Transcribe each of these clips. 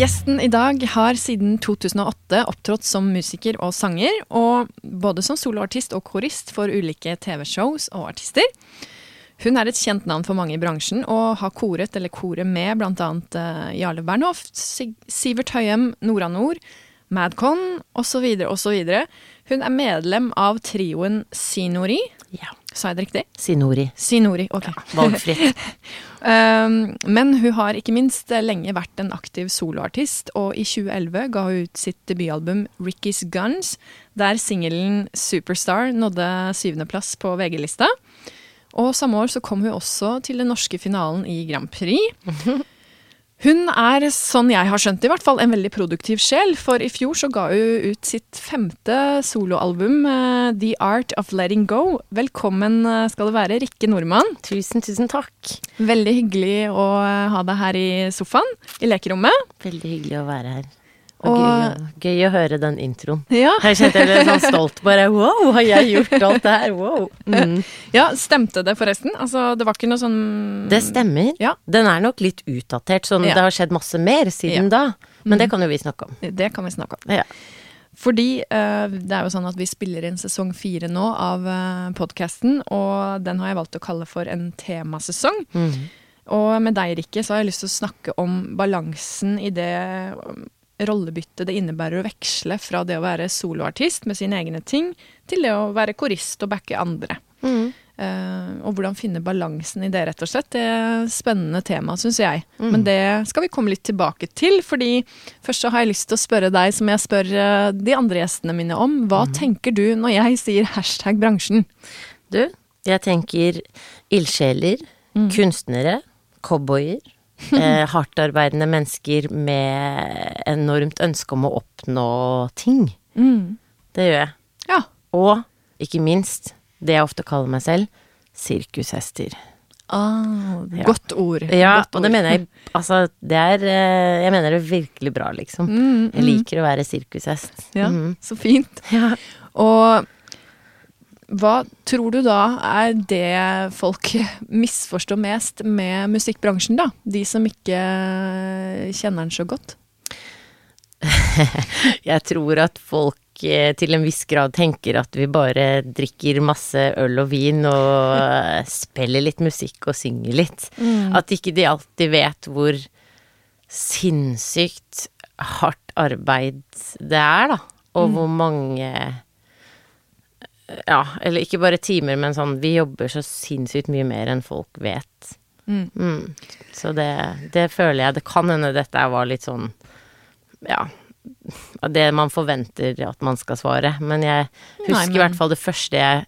Gjesten i dag har siden 2008 opptrådt som musiker og sanger, og både som soloartist og korist for ulike TV-shows og artister. Hun er et kjent navn for mange i bransjen, og har koret eller koret med bl.a. Uh, Jarle Bernhoft, Sivert Høyem, Nora Nord, Madcon osv. osv. Hun er medlem av trioen Sinori. Ja. Sa jeg det riktig? Sinori. Sinori, ok. Ja, valgfritt. um, men hun har ikke minst lenge vært en aktiv soloartist, og i 2011 ga hun ut sitt debutalbum Ricky's Guns, der singelen Superstar nådde syvendeplass på VG-lista. Og samme år så kom hun også til den norske finalen i Grand Prix. Hun er, sånn jeg har skjønt det, i hvert fall en veldig produktiv sjel, for i fjor så ga hun ut sitt femte soloalbum, uh, The Art of Letting Go. Velkommen uh, skal du være, Rikke Nordmann. Tusen, tusen takk. Veldig hyggelig å uh, ha deg her i sofaen, i lekerommet. Veldig hyggelig å være her. Og, gøy, gøy, å høre den introen. Ja. Her kjente jeg ble sånn stolt. Bare wow, har jeg gjort alt det her? Wow. Mm. Ja, stemte det forresten? Altså, det var ikke noe sånn Det stemmer. Ja. Den er nok litt utdatert, sånn ja. det har skjedd masse mer siden da. Men mm. det kan jo vi snakke om. Det kan vi snakke om. Ja. Fordi uh, det er jo sånn at vi spiller inn sesong fire nå av uh, podkasten, og den har jeg valgt å kalle for en temasesong. Mm. Og med deg, Rikke, så har jeg lyst til å snakke om balansen i det rollebytte det innebærer å veksle fra det å være soloartist med sine egne ting, til det å være korist og backe andre. Mm. Uh, og hvordan finne balansen i det, rett og slett. Det er et spennende tema, syns jeg. Mm. Men det skal vi komme litt tilbake til, fordi først så har jeg lyst til å spørre deg, som jeg spør uh, de andre gjestene mine om. Hva Mm. tenker du når jeg sier hashtag bransjen? Du, jeg tenker ildsjeler, Mm. kunstnere, cowboyer. eh, hardtarbeidende mennesker med enormt ønske om å oppnå ting. Mm. Det gjør jeg. Ja. Og ikke minst, det jeg ofte kaller meg selv, sirkushester. Ah, Ja. Godt ord. Ja, godt og det mener jeg Altså, det er eh, Jeg mener det virkelig bra, liksom. Mm, Jeg mm. liker å være sirkushest. Ja, Mhm. så fint. Ja. Og hva tror du da er det folk misforstår mest med musikkbransjen, da? De som ikke kjenner den så godt? Jeg tror at folk eh, til en viss grad tenker at vi bare drikker masse øl og vin og eh, spiller litt musikk og synger litt. At ikke de alltid vet hvor sinnssykt hardt arbeid det er, da. Og hvor mange Ja, eller ikke bare timer, men sånn Vi jobber så sinnssykt mye mer enn folk vet. Mm. Mm. Så det, det føler jeg Det kan hende dette var litt sånn Ja. Det man forventer at man skal svare. Men jeg husker Nei, men- i hvert fall det første jeg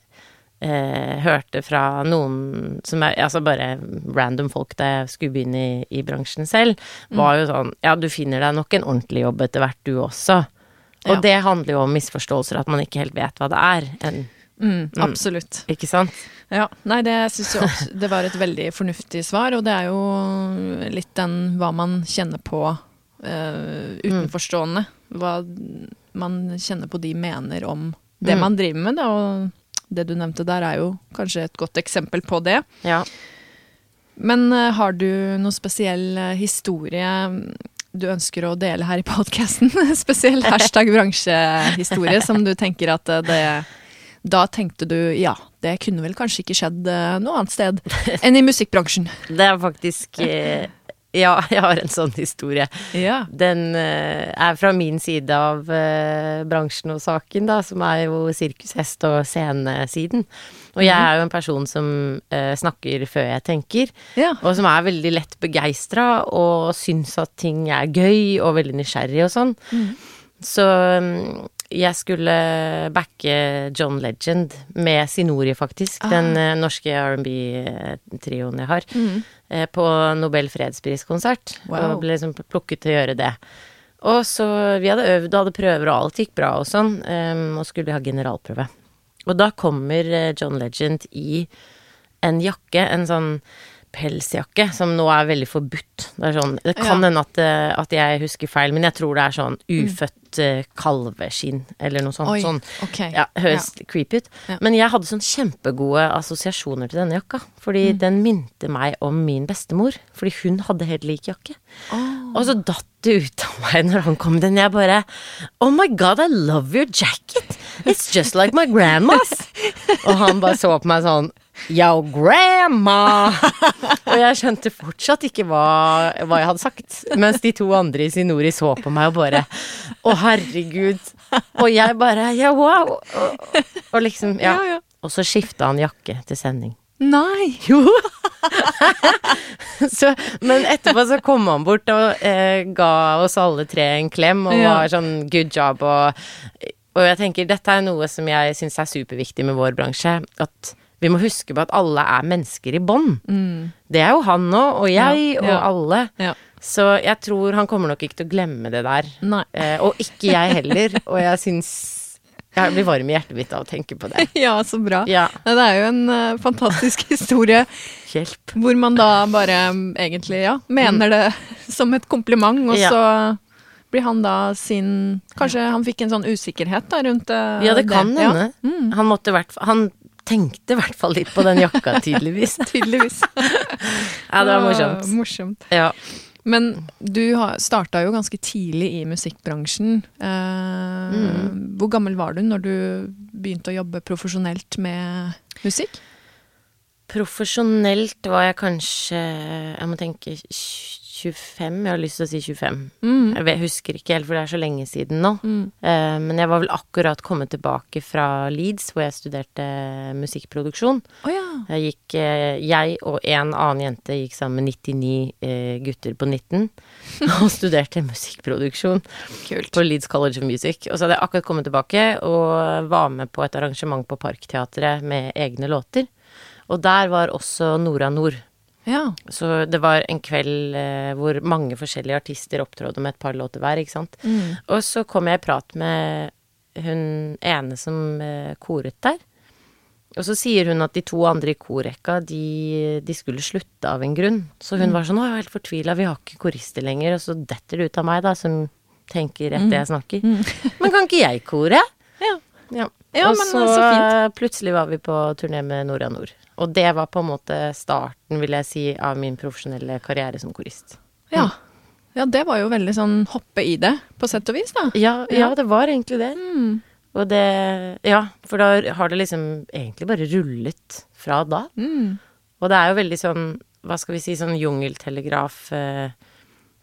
eh, hørte fra noen som er Altså bare random folk da jeg skulle begynne i, i bransjen selv, var jo sånn Ja, du finner deg nok en ordentlig jobb etter hvert, du også. Og Ja. det handler jo om misforståelser, at man ikke helt vet hva det er. En, Mm, absolutt. ikke sant? Ja. Nei, det syns jeg også det var et veldig fornuftig svar, og det er jo litt den hva man kjenner på uh, utenforstående. Hva man kjenner på de mener om det Mm. man driver med, da, og det du nevnte der er jo kanskje et godt eksempel på det. Ja. Men eh, har du noe spesiell eh, historie du ønsker å dele her i podkasten? spesiell hashtag bransjehistorie som du tenker at eh, det Da tenkte du ja, det kunne vel kanskje ikke skjedd eh, noe annet sted enn i musikkbransjen. Det er faktisk eh, Ja, jeg har en sånn historie. Ja. Den er fra min side av bransjen og saken, da, som er jo sirkushest og scenesiden. Og jeg er jo en person som eh, snakker før jeg tenker, Ja. og som er veldig lett begeistra og syns at ting er gøy og veldig nysgjerrig og sånn. Så mm, jeg skulle backe John Legend med Sinori, faktisk. Den eh, norske R&B-trioen jeg har. eh, På Nobel fredspriskonsert. Wow. Og ble liksom plukket til å gjøre det. Og så Vi hadde øvd og hadde prøver, og alt gikk bra og sånn. Um, og skulle ha generalprøve. Og da kommer eh, John Legend i en jakke, en sånn pelsjakke, som nå er veldig forbudt. Det sånn Det kan Ja. at, eh, at jeg husker feil, men jeg tror det er sånn ufødt mm. kalveskinn, eller noe sånt. Oi, sånn. okay. Ja, høres ja. creepy ut. Men jeg hadde sånn kjempegode assosiasjoner til denne jakka. Fordi den minte meg om min bestemor. Fordi hun hadde helt lik jakke. Og så datt det ut av meg når han kom den. Jeg bare Oh my god, I love your jacket! It's just like my grandma's! Og han bare så på meg sånn Yo, grandma! Og jeg skjønte fortsatt ikke hva, hva jeg hadde sagt. Mens de to andre i Sinori så på meg og bare Å, herregud. Og jeg bare Ja, wow. Og, og liksom, ja. Og så skifta han jakke til sending. Nei! Jo! så, men etterpå så kom han bort og eh, ga oss alle tre en klem og Ja. var sånn good job og Og jeg tenker dette er noe som jeg syns er superviktig med vår bransje. At vi må huske på at alle er mennesker i bånd. Det er jo han òg, og jeg, Ja, og alle. Ja. Så jeg tror han kommer nok ikke til å glemme det der. Eh, og ikke jeg heller. Og jeg syns Jeg blir varm i hjertet mitt av å tenke på det. Ja, så bra. Ja. Det er jo en uh, fantastisk historie Hjelp. hvor man da bare mm, egentlig, ja, mener det som et kompliment, og Ja. så blir han da sin Kanskje han fikk en sånn usikkerhet da rundt eh, Ja, det kan Ja, hende. Han måtte i hvert fall Han tenkte i hvert fall litt på den jakka, tydeligvis. tydeligvis. Ja, det var morsomt. Morsomt. Ja. Men du starta jo ganske tidlig i musikkbransjen. Eh, Mm. Hvor gammel var du når du begynte å jobbe profesjonelt med musikk? Profesjonelt var jeg kanskje Jeg må tenke 25. Jeg har lyst til å si 25. Mm. Jeg husker ikke helt, for det er så lenge siden nå. Eh, men jeg var vel akkurat kommet tilbake fra Leeds, hvor jeg studerte musikkproduksjon. Oh, ja. Jeg gikk eh, Jeg og en annen jente gikk sammen med 99 eh, gutter på 19 og studerte musikkproduksjon Kult. på Leeds College of Music. Og så hadde jeg akkurat kommet tilbake og var med på et arrangement på Parkteatret med egne låter. Og der var også Nora Nord. Ja. Så det var en kveld eh, hvor mange forskjellige artister opptrådte med et par låter hver, ikke sant. Mm. Og så kom jeg i prat med hun ene som eh, koret der. Og så sier hun at de to andre i korrekka, de, de skulle slutte av en grunn. Så hun var sånn 'Å, jeg er helt fortvila, vi har ikke korister lenger'. Og så detter det ut av meg, da, som tenker etter jeg snakker. Men kan ikke jeg kore? Ja. Ja. Ja, og men, så, så fint. plutselig var vi på turné med Nora Nord. Og det var på en måte starten, vil jeg si, av min profesjonelle karriere som korist. Ja. ja, det var jo veldig sånn hoppe i det, på sett og vis, da. Ja, ja, det var egentlig det. Mm. Og det Ja, for da har det liksom egentlig bare rullet fra da. Mm. Og det er jo veldig sånn, hva skal vi si, sånn jungeltelegraf, uh,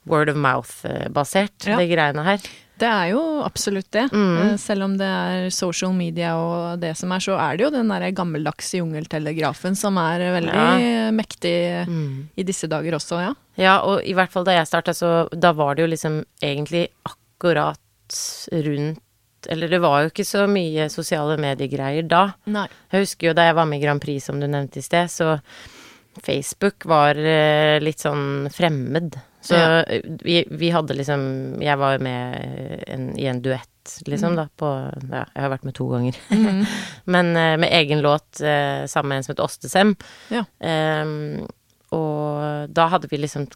word of mouth-basert, Ja. det greiene her. Det er jo absolutt det. Mm. Eh, Selv om det er social media og det som er, så er det jo den derre gammeldagse jungeltelegrafen som er veldig mektig Mm. i disse dager også, ja. Ja, og i hvert fall da jeg starta, så da var det jo liksom egentlig akkurat rundt Eller det var jo ikke så mye sosiale mediegreier da. Nei. Jeg husker jo da jeg var med i Grand Prix, som du nevnte i sted, så Facebook var eh, litt sånn fremmed. Så Ja. vi, vi hadde liksom Jeg var med en, i en duett, liksom, da, på Ja, jeg har vært med to ganger. Men uh, med egen låt uh, sammen med en som het Ostesem. Ja. Um, og da hadde vi liksom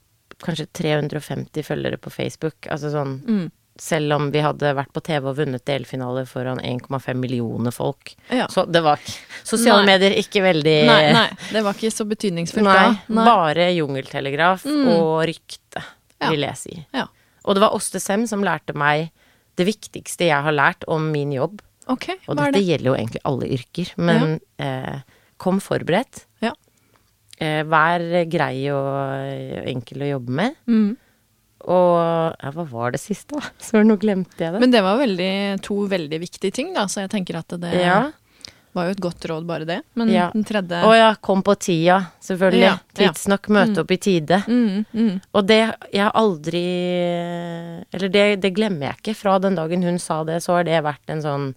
kanskje 350 følgere på Facebook. Altså sånn Mm. Selv om vi hadde vært på TV og vunnet delfinale foran 1,5 millioner folk. Ja. Så det var Sosiale Nei. medier ikke veldig Nei, nei, det var ikke så betydningsfullt Nei, da. Nei. bare jungeltelegraf Mm. og rykte, Ja. vil jeg si. Ja. Og det var Åste Sem som lærte meg det viktigste jeg har lært om min jobb. Okay, Og dette det? gjelder jo egentlig alle yrker, men eh, kom forberedt. Ja. eh, vær grei og enkel å jobbe med. Mm. Og ja, hva var det siste, da? Så nå glemte jeg det. Men det var veldig, to veldig viktige ting, da, så jeg tenker at det ja. var jo et godt råd, bare det. Men Ja. den tredje Å ja, kom på tida, selvfølgelig. Ja. Tidsnok, møte opp i tide. mm, mm. Og det Jeg aldri Eller det, det glemmer jeg ikke. Fra den dagen hun sa det, så har det vært en sånn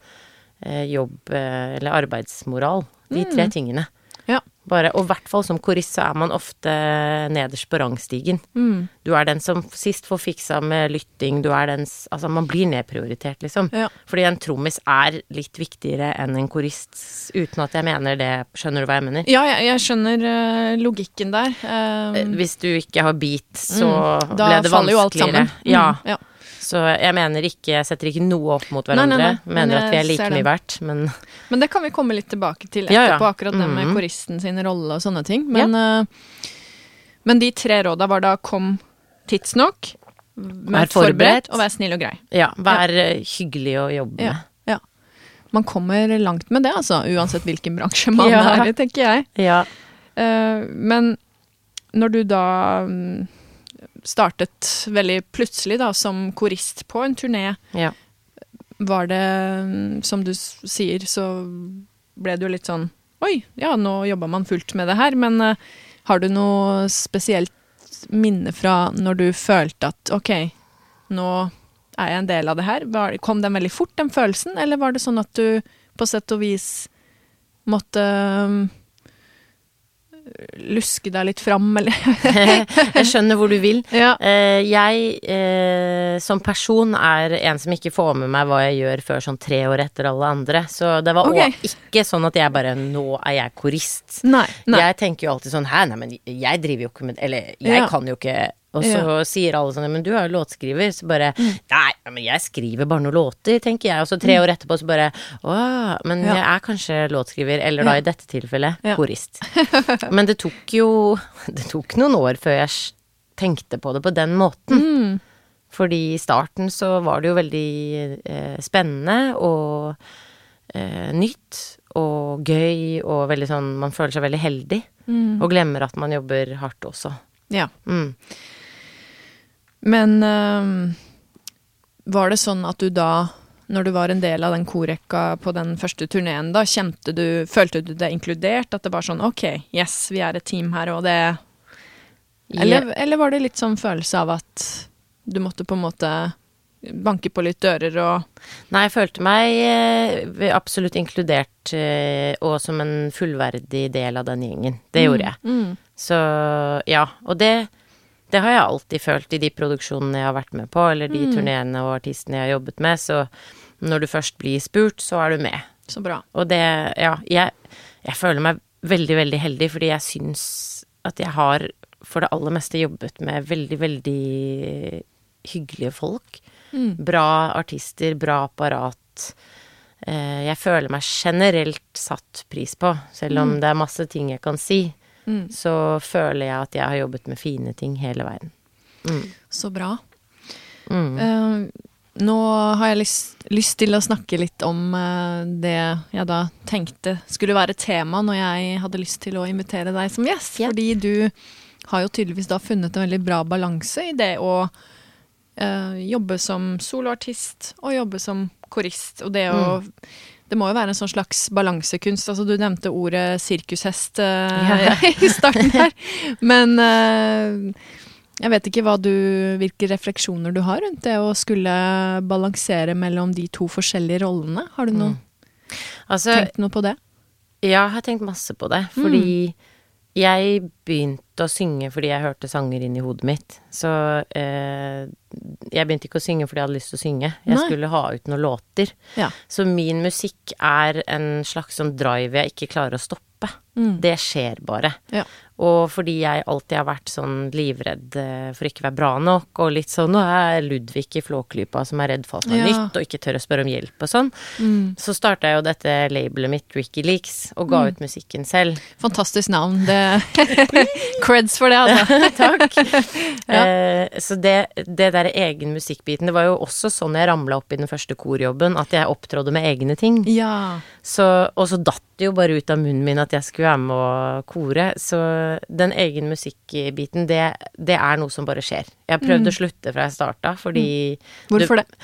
eh, jobb- eh, eller arbeidsmoral. De tre tingene. Ja. Bare, og i hvert fall som korist så er man ofte nederst på rangstigen. Mm. Du er den som sist får fiksa med lytting, du er den Altså, man blir nedprioritert, liksom. Ja. Fordi en trommis er litt viktigere enn en korist, uten at jeg mener det. Skjønner du hva jeg mener? Ja, jeg, jeg skjønner uh, logikken der. Eh, Eh, Hvis du ikke har beat, så mm, da ble det faller jo alt vanskeligere. sammen. Ja. Mm, ja. Så jeg mener ikke Jeg setter ikke noe opp mot Nei, nei, hverandre. nei, men mener at vi er like mye verdt, men Men det kan vi komme litt tilbake til Ja, ja. etterpå, akkurat det med Mhm. koristen sin rolle og sånne ting. Men, eh, men de tre råda var da kom tidsnok, vær forberedt. og vær snill og grei. ja, vær eh, hyggelig å jobbe Ja. med. ja. Man kommer langt med det, altså, uansett hvilken bransje man Ja. er i, tenker jeg. Ja. Eh, men når du da mm, startet veldig plutselig da som korist på en turné, ja. var det, mm, som du sier, så ble det jo litt sånn Oi, ja, nå jobba man fullt med det her, men uh, har du noe spesielt minne fra når du følte at ok, nå er jeg en del av det her? Var, kom den veldig fort, den følelsen, eller var det sånn at du på sett og vis måtte mm, luske deg litt fram, eller Jeg skjønner hvor du vil. Ja. Eh, jeg eh, som person er en som ikke får med meg hva jeg gjør før sånn tre år etter alle andre. Så det var okay. ikke sånn at jeg bare Nå er jeg korist. Nei. nei. Jeg tenker jo alltid sånn Hæ, nei, men jeg driver jo ikke med Eller jeg Ja. kan jo ikke Og så sier alle sånn Men du er jo låtskriver. Så bare Mm. Nei, men jeg skriver bare noen låter, tenker jeg. Og så tre år etterpå så bare Å, men Ja. jeg er kanskje låtskriver. Eller da Ja. i dette tilfellet Ja. korist. Men det tok jo Det tok noen år før jeg tenkte på det på den måten. Mm. Fordi i starten så var det jo veldig eh, spennende og eh, nytt og gøy og veldig sånn Man føler seg veldig heldig. Mm. Og glemmer at man jobber hardt også. Ja. Mm. Men øh, var det sånn at du da, når du var en del av den korrekka på den første turneen, da kjente du Følte du deg inkludert? At det var sånn OK, yes, vi er et team her, og det Eller, eller var det litt sånn følelse av at du måtte på en måte banke på litt dører og Nei, jeg følte meg eh, absolutt inkludert eh, og som en fullverdig del av den gjengen. Det gjorde jeg. Mm. Så ja. Og det, det har jeg alltid følt i de produksjonene jeg har vært med på, eller de turneene og artistene jeg har jobbet med. Så når du først blir spurt, så er du med. Så bra. Og det Ja, jeg, jeg føler meg veldig, veldig heldig, fordi jeg syns at jeg har for det aller meste jobbet med veldig, veldig hyggelige folk. Bra artister, bra apparat. Eh, jeg føler meg generelt satt pris på, selv om det er masse ting jeg kan si. Mm. Så føler jeg at jeg har jobbet med fine ting hele veien. Så bra. Mm. Uh, nå har jeg lyst, lyst til å snakke litt om uh, det jeg da tenkte skulle være tema når jeg hadde lyst til å invitere deg som gjest. Yeah. Fordi du har jo tydeligvis da funnet en veldig bra balanse i det å uh, jobbe som soloartist og jobbe som korist. Og det å Det må jo være en sånn slags balansekunst. Altså, du nevnte ordet sirkushest uh, Ja. i starten her. Men uh, jeg vet ikke du, hvilke refleksjoner du har rundt det å skulle balansere mellom de to forskjellige rollene. Har du noe, Altså, tenkt noe på det? Ja, jeg har tenkt masse på det. Fordi jeg begynte å synge fordi jeg hørte sanger inn i hodet mitt. Så eh, jeg begynte ikke å synge fordi jeg hadde lyst til å synge. Jeg Nei. skulle ha ut noen låter. Ja. Så min musikk er en slags sånn drive jeg ikke klarer å stoppe. Mm. Det skjer bare. Ja. Og fordi jeg alltid har vært sånn livredd eh, for ikke å være bra nok, og litt sånn Nå er Ludvig i Flåklypa som er redd for alt er Ja. nytt, og ikke tør å spørre om hjelp og sånn. Mm. Så starta jeg jo dette labelet mitt, Ricky Leaks, og ga ut musikken selv. Fantastisk navn. Det Creds for det, altså. Takk. Ja. eh, så det, det der egen musikkbiten Det var jo også sånn jeg ramla opp i den første korjobben, at jeg opptrådde med egne ting. Ja. Så, og så datt det jo bare ut av munnen min at jeg skulle være med å kore. Så den egen musikkbiten, det, det er noe som bare skjer. Jeg prøvde å slutte fra jeg starta, fordi Hvorfor det?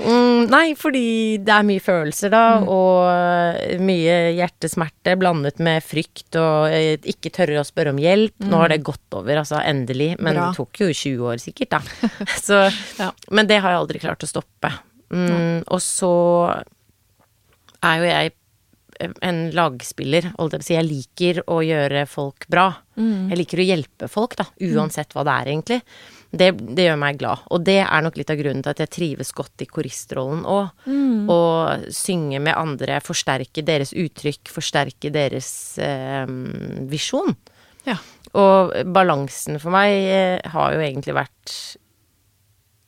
Mm, nei, fordi det er mye følelser da, og mye hjertesmerte blandet med frykt og eh, ikke tørre å spørre om hjelp. Nå har det gått over, altså endelig, men Bra. det tok jo 20 år sikkert, da. Så, Ja. Men det har jeg aldri klart å stoppe. Mm, og så er jo jeg en lagspiller, holdt jeg på å si. Jeg liker å gjøre folk bra. Jeg liker å hjelpe folk, da, uansett hva det er, egentlig. Det, det gjør meg glad. Og det er nok litt av grunnen til at jeg trives godt i koristrollen òg. Å synge med andre, forsterke deres uttrykk, forsterke deres eh, visjon. Ja. Og balansen for meg eh, har jo egentlig vært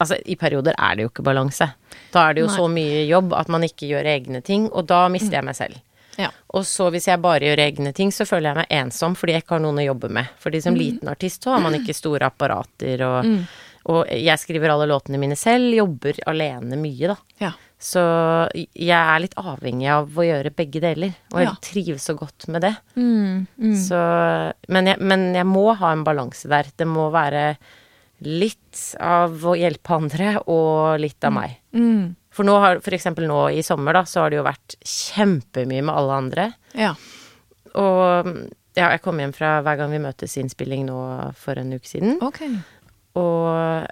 Altså, i perioder er det jo ikke balanse. Da er det jo Nei. så mye jobb at man ikke gjør egne ting, og da mister jeg meg selv. Ja. Og så hvis jeg bare gjør egne ting, så føler jeg meg ensom fordi jeg ikke har noen å jobbe med. Fordi Mm. som liten artist så har man ikke store apparater, og, og jeg skriver alle låtene mine selv, jobber alene mye, da. Ja. Så jeg er litt avhengig av å gjøre begge deler, og jeg Ja. trives så godt med det. Mm, mm. Så, men, jeg, men jeg må ha en balanse der. Det må være litt av å hjelpe andre, og litt av meg. Mm. For nå har, for eksempel nå i sommer, da, så har det jo vært kjempemye med alle andre. Ja. Og ja, jeg kom hjem fra Hver gang vi møtes innspilling nå for en uke siden. Okay. Og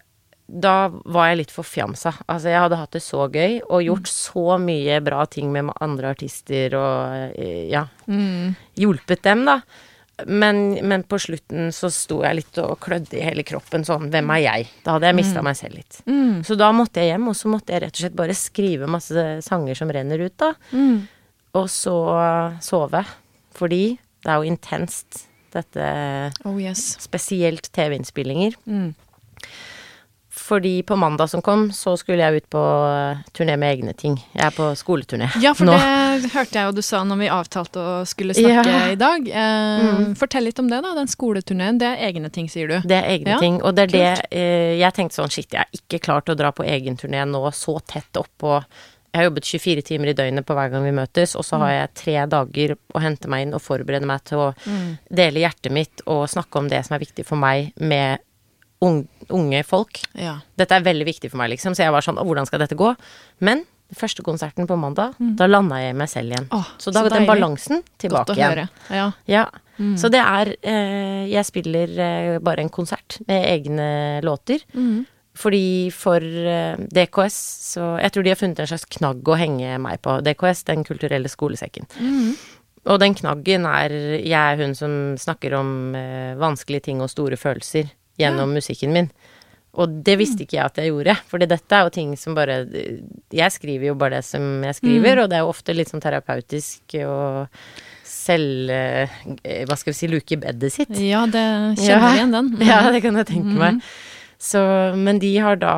da var jeg litt forfjamsa. Altså, jeg hadde hatt det så gøy og gjort så mye bra ting med andre artister og eh, ja, Mm. hjulpet dem, da. Men, men på slutten så sto jeg litt og klødde i hele kroppen sånn Hvem er jeg? Da hadde jeg mista meg selv litt. Mm. Så da måtte jeg hjem, og så måtte jeg rett og slett bare skrive masse sanger som renner ut, da. Mm. Og så sove. Fordi det er jo intenst, dette Oh yes. Spesielt TV-innspillinger. Mm. Fordi på mandag som kom, så skulle jeg ut på turné med egne ting. Jeg er på skoleturné nå. Ja, for nå. det hørte jeg jo du sa når vi avtalte å skulle snakke Ja. i dag. Eh, Mm. Fortell litt om det, da. Den skoleturneen. Det er egne ting, sier du. Det er egne Ja, ting. Og det er det kult. eh, Jeg tenkte sånn, shit, jeg er ikke klar til å dra på egen turné nå så tett oppå Jeg har jobbet 24 timer i døgnet på hver gang vi møtes, og så har jeg tre dager å hente meg inn og forberede meg til å dele hjertet mitt og snakke om det som er viktig for meg med unge folk. Ja. Dette er veldig viktig for meg, liksom. Så jeg var sånn hvordan skal dette gå? Men første konserten på mandag, da landa jeg i meg selv igjen. Åh, så da så den balansen tilbake igjen. Ja. Ja. Mm. Så det er eh, Jeg spiller eh, bare en konsert med egne låter. Mm. Fordi for eh, DKS så Jeg tror de har funnet en slags knagg å henge meg på. DKS, Den kulturelle skolesekken. Mm. Og den knaggen er Jeg er hun som snakker om eh, vanskelige ting og store følelser gjennom musikken min. Og det visste ikke jeg at jeg gjorde, fordi dette er jo ting som bare Jeg skriver jo bare det som jeg skriver, og det er jo ofte litt sånn terapeutisk og selv eh, Hva skal vi si luke bedet sitt. ja, det kjenner Ja. igjen den. Mm. Ja, det kan jeg tenke meg. Så, men de har da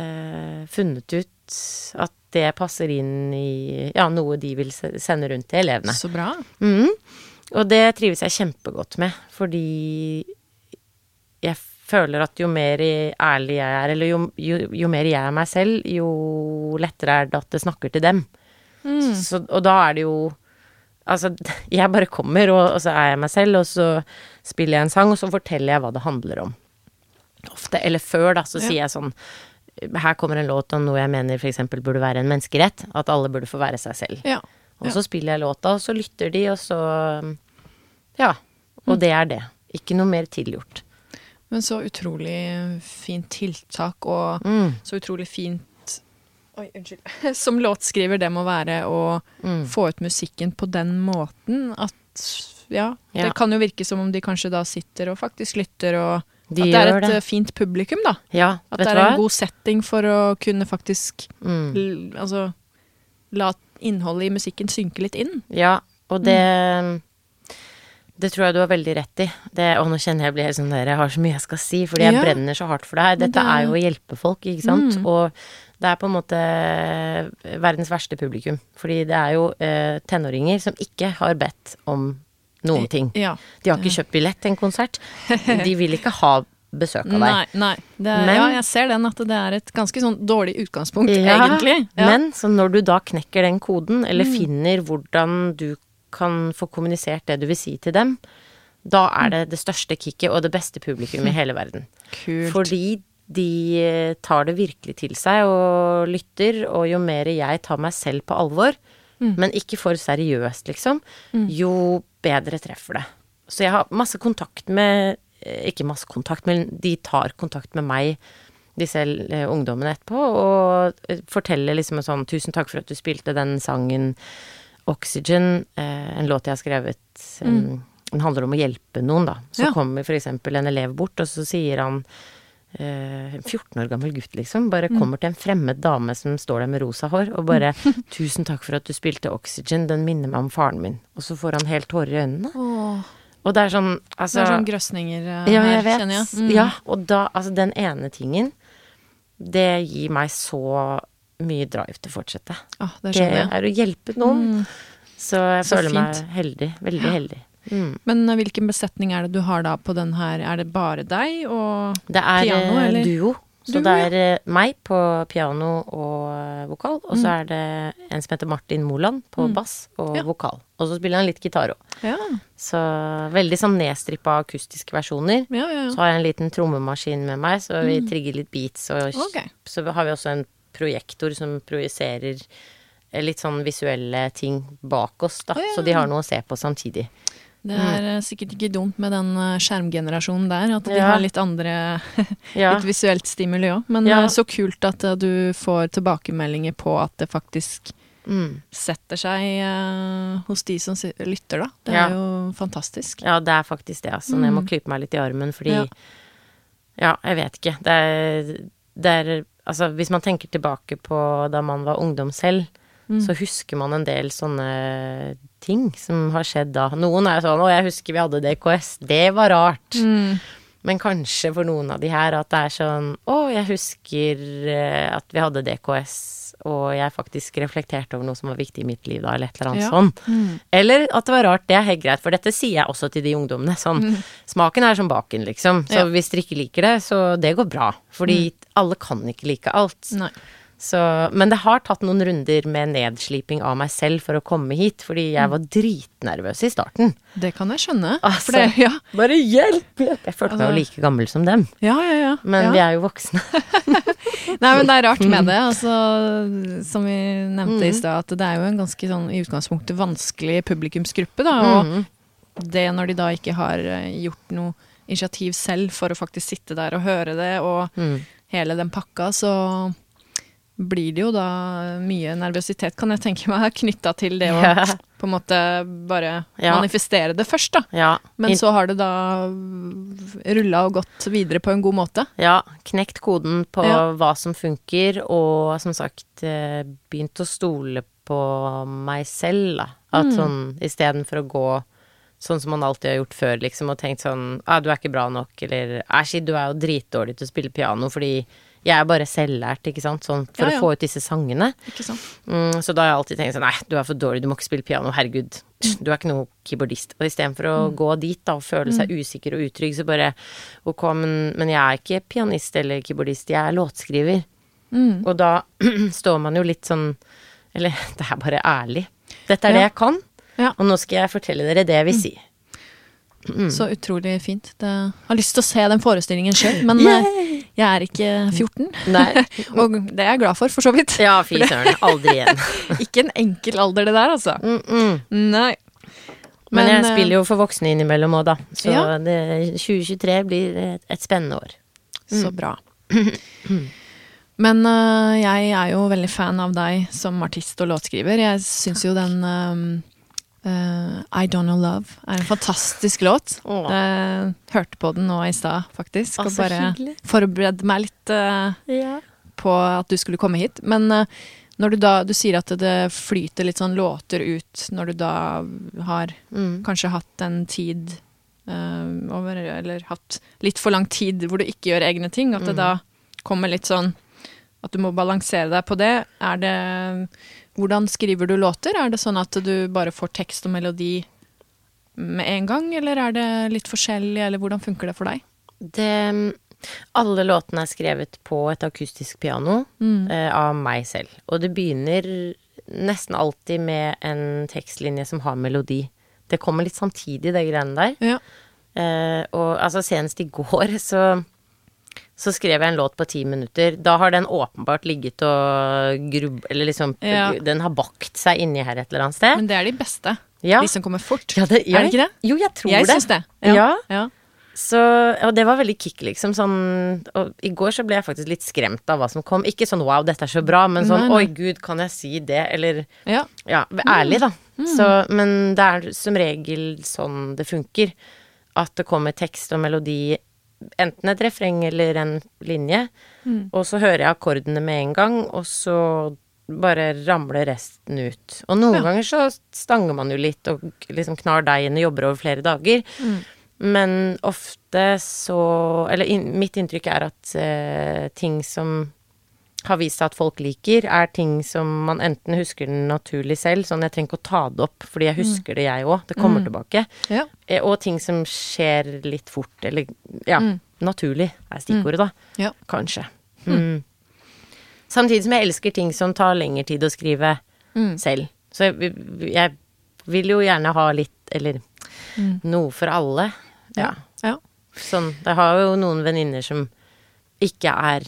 eh, funnet ut at det passer inn i ja, noe de vil sende rundt til elevene. Så bra. Mhm. Og det trives jeg kjempegodt med, fordi jeg føler at jo mer ærlig jeg er, eller jo, jo, jo mer jeg er meg selv, jo lettere er det at det snakker til dem. Mm. Så, og da er det jo Altså, jeg bare kommer, og, og så er jeg meg selv, og så spiller jeg en sang, og så forteller jeg hva det handler om. Ofte, eller før, da, så Ja. sier jeg sånn Her kommer en låt om noe jeg mener f.eks. burde være en menneskerett. At alle burde få være seg selv. Ja. Og så spiller jeg låta, og så lytter de, og så Ja. Og det er det. Ikke noe mer tilgjort. Men så utrolig fint tiltak, og Mm. så utrolig fint Oi, unnskyld. Som låtskriver det må være å Mm. få ut musikken på den måten at ja, Ja. det kan jo virke som om de kanskje da sitter og faktisk lytter, og De at det er et det. eh, fint publikum, da. Ja, At vet det er hva? en god setting for å kunne faktisk Mm. altså la innholdet i musikken synke litt inn. Ja, og det Det tror jeg du har veldig rett i. Det, og nå kjenner jeg blir helt sånn der, jeg har så mye jeg skal si, fordi jeg Ja. brenner så hardt for det her. Dette det- er jo å hjelpe folk, ikke sant. Mm. Og det er på en måte verdens verste publikum. Fordi det er jo eh, tenåringer som ikke har bedt om noen ting. Ja. De har ikke kjøpt billett til en konsert. De vil ikke ha besøk av deg. Nei, nei. Det Men- ja, jeg ser den, at det er et ganske sånn dårlig utgangspunkt, Ja, egentlig. Ja. Men så når du da knekker den koden, eller Mm. finner hvordan du kan få kommunisert det du vil si til dem, da er det det største kicket og det beste publikum i hele verden. Kult. Fordi de eh, tar det virkelig til seg og lytter, og jo mer jeg tar meg selv på alvor, Mm. men ikke for seriøst, liksom, jo bedre treffer det. Så jeg har masse kontakt med eh, Ikke masse kontakt, men de tar kontakt med meg, disse eh, ungdommene etterpå, og forteller liksom en sånn 'Tusen takk for at du spilte den sangen Oxygen', eh, en låt jeg har skrevet eh, Den handler om å hjelpe noen, da. Så Ja. kommer eksempel en elev bort, og så sier han eh, en 14 år gammel gutt, liksom, bare kommer til en fremmed dame som står der med rosa hår, og bare 'Tusen takk for at du spilte Oxygen, den minner meg om faren min'. Og så får han helt tårer i øynene. Åh, Og det er sånn, det altså er sånn grøsninger eh, Ja, her, jeg vet. kjenner jeg. Mm. Ja, og da, altså den ene tingen, det gir meg så mye drive til å fortsette. Ah, det Det skjønner jeg. er å hjelpe noen. Så jeg Så føler meg heldig. Veldig heldig. Mm. Men eh, hvilken besetning er det du har da på den her? Er det bare deg og Det er Piano, eh, eller? duo. Så Duo, det er ja. meg på piano og eh, vokal, og så er det en som heter Martin Moland på bass og Ja. vokal. Og så spiller han litt gitar òg. Ja, Så veldig sånn nedstrippa akustiske versjoner. ja, ja. Så har jeg en liten trommemaskin med meg, så vi trigger litt beats. Og okay. så har vi også en projektor som projiserer eh, litt sånn visuelle ting bak oss, da. Oh, ja. Så de har noe å se på samtidig. Det er mm. sikkert ikke dumt med den eh, skjermgenerasjonen der, at de Ja. har litt andre Litt visuelt stimuli òg. Men Ja. så kult at du får tilbakemeldinger på at det faktisk Mm. setter seg uh, hos de som lytter, da. Det Ja. er jo fantastisk. ja, det er faktisk det, altså. Jeg må klype meg litt i armen, fordi Ja. Ja, jeg vet ikke. Det er, det er Altså, hvis man tenker tilbake på da man var ungdom selv, så husker man en del sånne ting som har skjedd da. Noen er sånn 'Å, jeg husker vi hadde DKS. Det var rart'. Mm. Men kanskje for noen av de her at det er sånn 'Å, jeg husker eh, at vi hadde DKS', og jeg faktisk reflekterte over noe som var viktig i mitt liv da, eller et eller annet Ja. sånn. Mm. Eller at det var rart. Det er helt greit, for dette sier jeg også til de ungdommene. Sånn, smaken er som baken, liksom. Så Ja. hvis dere ikke liker det, så det går bra. Fordi alle kan ikke like alt. Nei. Så, men det har tatt noen runder med nedsliping av meg selv for å komme hit, fordi jeg var dritnervøs i starten. Det kan jeg skjønne. Altså. Det, ja, Bare hjelp! Jeg følte meg jo like gammel som dem, ja, ja. ja. men vi er jo voksne. Nei, men det er rart med det. Altså, som vi nevnte i stad, at det er jo en ganske sånn i utgangspunktet vanskelig publikumsgruppe, da. Og det når de da ikke har eh, gjort noe initiativ selv for å faktisk sitte der og høre det, og Mm. hele den pakka, så blir det jo da mye nervøsitet, kan jeg tenke meg, knytta til det å på en måte bare Ja. manifestere det først, da. Ja, Men så har det da rulla og gått videre på en god måte. ja, knekt koden på Ja. hva som funker, og som sagt eh, begynt å stole på meg selv, da. At Mm. sånn istedenfor å gå sånn som man alltid har gjort før, liksom, og tenkt sånn ah, 'Du er ikke bra nok', eller 'Æsj, du er jo dritdårlig til å spille piano', fordi jeg er bare selvlært, ikke sant, sånn for Ja, ja. å få ut disse sangene. Ikke sant? Mm, så da har jeg alltid tenkt sånn Nei, du er for dårlig, du må ikke spille piano, herregud. Du er ikke noe keyboardist. Og istedenfor å gå dit da og føle seg usikker og utrygg, så bare Ok, men, men jeg er ikke pianist eller keyboardist, jeg er låtskriver. Mm. Og da står man jo litt sånn Eller det er bare ærlig. Dette er Ja. det jeg kan, Ja. og nå skal jeg fortelle dere det jeg vil si. Så utrolig fint. Det, jeg har lyst til å se den forestillingen sjøl, men eh, jeg er ikke 14. Nei. Og det er jeg glad for, for så vidt. Ja, fy søren. Aldri igjen. Ikke en enkel alder, det der, altså. Mm -mm. Nei. Men, jeg eh, spiller jo for voksne innimellom òg, da. Så Ja. det, 2023 blir et, et spennende år. Så bra. Men eh, jeg er jo veldig fan av deg som artist og låtskriver. Jeg syns jo den eh, eh, I Don't Know Love er en fantastisk låt. Oh. Uh, hørte på den nå i stad, faktisk. Og bare hyggelig. forberedte meg litt uh, yeah. på at du skulle komme hit. Men eh, når du da du sier at det flyter litt sånn låter ut når du da har Mm. kanskje hatt en tid eh, over, eller hatt litt for lang tid hvor du ikke gjør egne ting, at det Mm. da kommer litt sånn at du må balansere deg på det. Er det Hvordan skriver du låter? Er det sånn at du bare får tekst og melodi med en gang, eller er det litt forskjellig, eller hvordan funker det for deg? Det Alle låtene er skrevet på et akustisk piano eh, av meg selv. Og det begynner nesten alltid med en tekstlinje som har melodi. Det kommer litt samtidig, det greiene der. Ja. Eh, og altså senest i går så så skrev jeg en låt på ti minutter. Da har den åpenbart ligget og grubb... Eller liksom Ja. Den har bakt seg inni her et eller annet sted. Men det er de beste. Ja. De som kommer fort. Ja, det, Er det ikke det? Jo, jeg tror Jeg det. syns det. Ja. ja. Så, og det var veldig kick, liksom. Sånn, og i går så ble jeg faktisk litt skremt av hva som kom. Ikke sånn wow, dette er så bra, men sånn Nei, nei. oi gud, kan jeg si det? Eller ja. ja, ærlig, da. Så, men det er som regel sånn det funker. At det kommer tekst og melodi, enten et refreng eller en linje, og så hører jeg akkordene med en gang, og så bare ramler resten ut. Og noen Ja. ganger så stanger man jo litt og liksom knar deigen og jobber over flere dager. Men ofte så Eller in, mitt inntrykk er at uh, ting som har vist seg at folk liker, er ting som man enten husker naturlig selv, sånn jeg trenger ikke å ta det opp, fordi jeg husker det jeg òg, det kommer tilbake. ja. Eh, Og ting som skjer litt fort, eller ja, naturlig er stikkordet, da. Ja. Kanskje. Mm. Samtidig som jeg elsker ting som tar lengre tid å skrive selv. Så jeg, jeg vil jo gjerne ha litt, eller noe for alle. Ja. ja. Sånn, jeg har jo noen venninner som ikke er